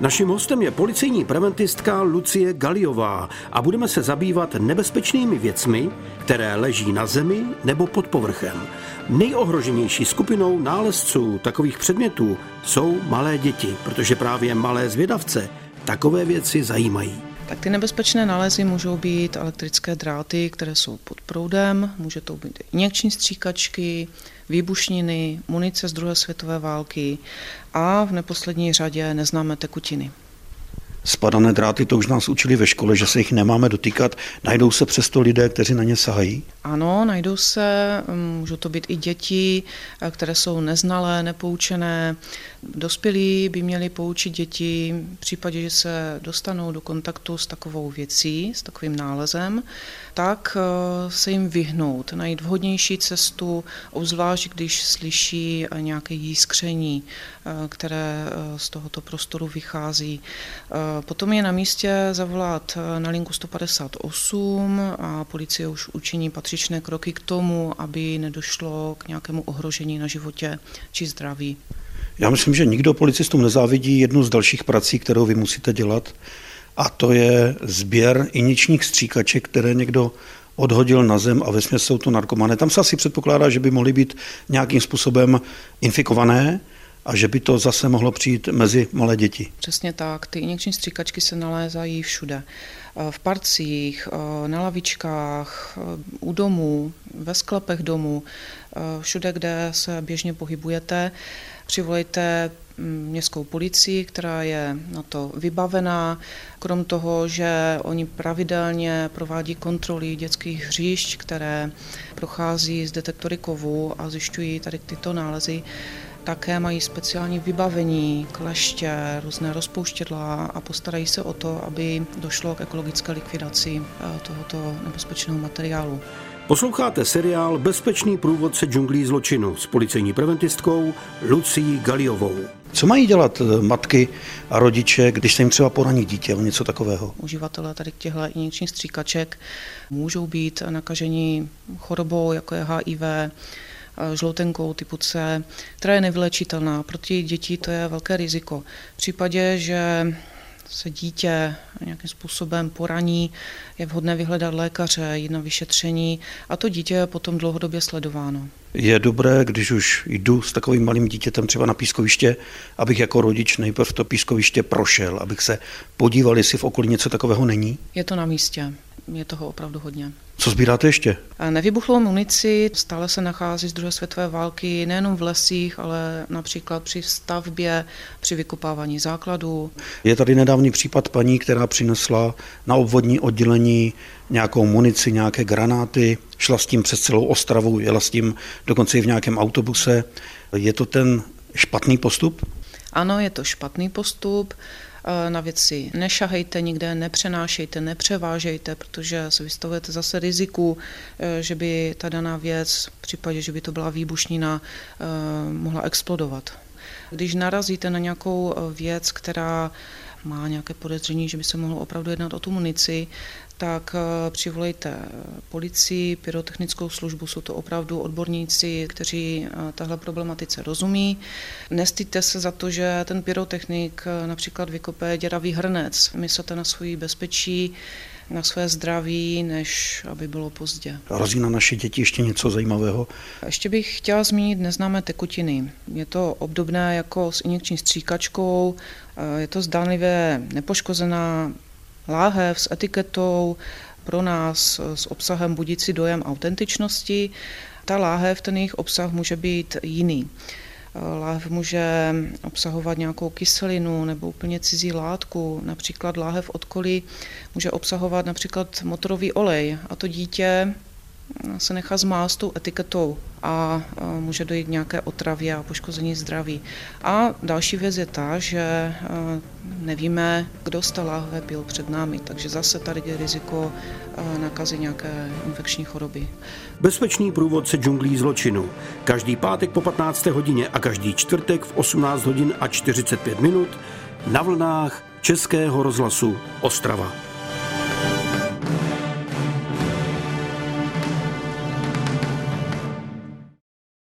Naším hostem je policejní preventistka Lucie Galiová a budeme se zabývat nebezpečnými věcmi, které leží na zemi nebo pod povrchem. Nejohroženější skupinou nálezců takových předmětů jsou malé děti, protože právě malé zvědavce takové věci zajímají. Tak ty nebezpečné nálezy můžou být elektrické dráty, které jsou pod proudem, může to být injekční stříkačky, výbušniny, munice z druhé světové války a v neposlední řadě neznámé tekutiny. Spadané dráty, to už nás učili ve škole, že se jich nemáme dotýkat. Najdou se přesto lidé, kteří na ně sahají? Ano, najdou se, můžou to být i děti, které jsou neznalé, nepoučené. Dospělí by měli poučit děti v případě, že se dostanou do kontaktu s takovou věcí, s takovým nálezem, tak eh, se jim vyhnout, najít vhodnější cestu, obzvlášť když slyší nějaké jiskření, eh, které eh, z tohoto prostoru vychází. Potom je na místě zavolat na linku 158 a policie už učiní patřičné kroky k tomu, aby nedošlo k nějakému ohrožení na životě či zdraví. Já myslím, že nikdo policistům nezávidí jednu z dalších prací, kterou vy musíte dělat, a to je sběr iničních stříkaček, které někdo odhodil na zem a ve jsou to narkomané. Tam se asi předpokládá, že by mohly být nějakým způsobem infikované a že by to zase mohlo přijít mezi malé děti. Přesně tak. Ty injekční stříkačky se nalézají všude. V parcích, na lavičkách, u domů, ve sklepech domů, všude, kde se běžně pohybujete. Přivolejte městskou policii, která je na to vybavená. Krom toho, že oni pravidelně provádí kontroly dětských hřišť, které prochází z detektory kovů a zjišťují tady tyto nálezy, také mají speciální vybavení, kleště, různé rozpouštědla a postarají se o to, aby došlo k ekologické likvidaci eh, tohoto nebezpečného materiálu. Posloucháte seriál Bezpečný průvodce džunglí zločinu s policejní preventistkou Lucí Galiovou. Co mají dělat eh, matky a rodiče, když se jim třeba poraní dítě o něco takového? Uživatelé tady těchto injekčních stříkaček můžou být nakaženi chorobou, jako je HIV, žloutenkou typu C, která je nevylečitelná. Pro ty děti to je velké riziko. V případě, že se dítě nějakým způsobem poraní, je vhodné vyhledat lékaře, jít na vyšetření a to dítě je potom dlouhodobě sledováno. Je dobré, když už jdu s takovým malým dítětem třeba na pískoviště, abych jako rodič nejprve to pískoviště prošel, abych se podíval, jestli v okolí něco takového není? Je to na místě je toho opravdu hodně. Co sbíráte ještě? Nevybuchlou munici stále se nachází z druhé světové války nejenom v lesích, ale například při stavbě, při vykopávání základů. Je tady nedávný případ paní, která přinesla na obvodní oddělení nějakou munici, nějaké granáty, šla s tím přes celou Ostravu, jela s tím dokonce i v nějakém autobuse. Je to ten špatný postup? Ano, je to špatný postup. Eh, na věci nešahejte nikde, nepřenášejte, nepřevážejte, protože se vystavujete zase riziku, eh, že by ta daná věc, v případě, že by to byla výbušnina, eh, mohla explodovat. Když narazíte na nějakou věc, která má nějaké podezření, že by se mohlo opravdu jednat o tu munici, tak eh, přivolejte policii, pyrotechnickou službu, jsou to opravdu odborníci, kteří eh, tahle problematice rozumí. Nestýďte se za to, že ten pyrotechnik eh, například vykope děravý hrnec. Myslete na svoji bezpečí, na své zdraví, než aby bylo pozdě. Hrozí na naše děti ještě něco zajímavého? Ještě bych chtěla zmínit neznámé tekutiny. Je to obdobné jako s injekční stříkačkou, je to zdánlivě nepoškozená láhev s etiketou, pro nás s obsahem budící dojem autentičnosti. Ta láhev, ten jejich obsah může být jiný. Láhev může obsahovat nějakou kyselinu nebo úplně cizí látku. Například láhev od koli může obsahovat například motorový olej a to dítě se nechá zmást tou etiketou a může dojít k nějaké otravě a poškození zdraví. A další věc je ta, že nevíme, kdo z té láhve byl před námi, takže zase tady je riziko nakazy nějaké infekční choroby. Bezpečný průvodce džunglí zločinu. Každý pátek po 15. hodině a každý čtvrtek v 18 hodin a 45 minut na vlnách Českého rozhlasu Ostrava.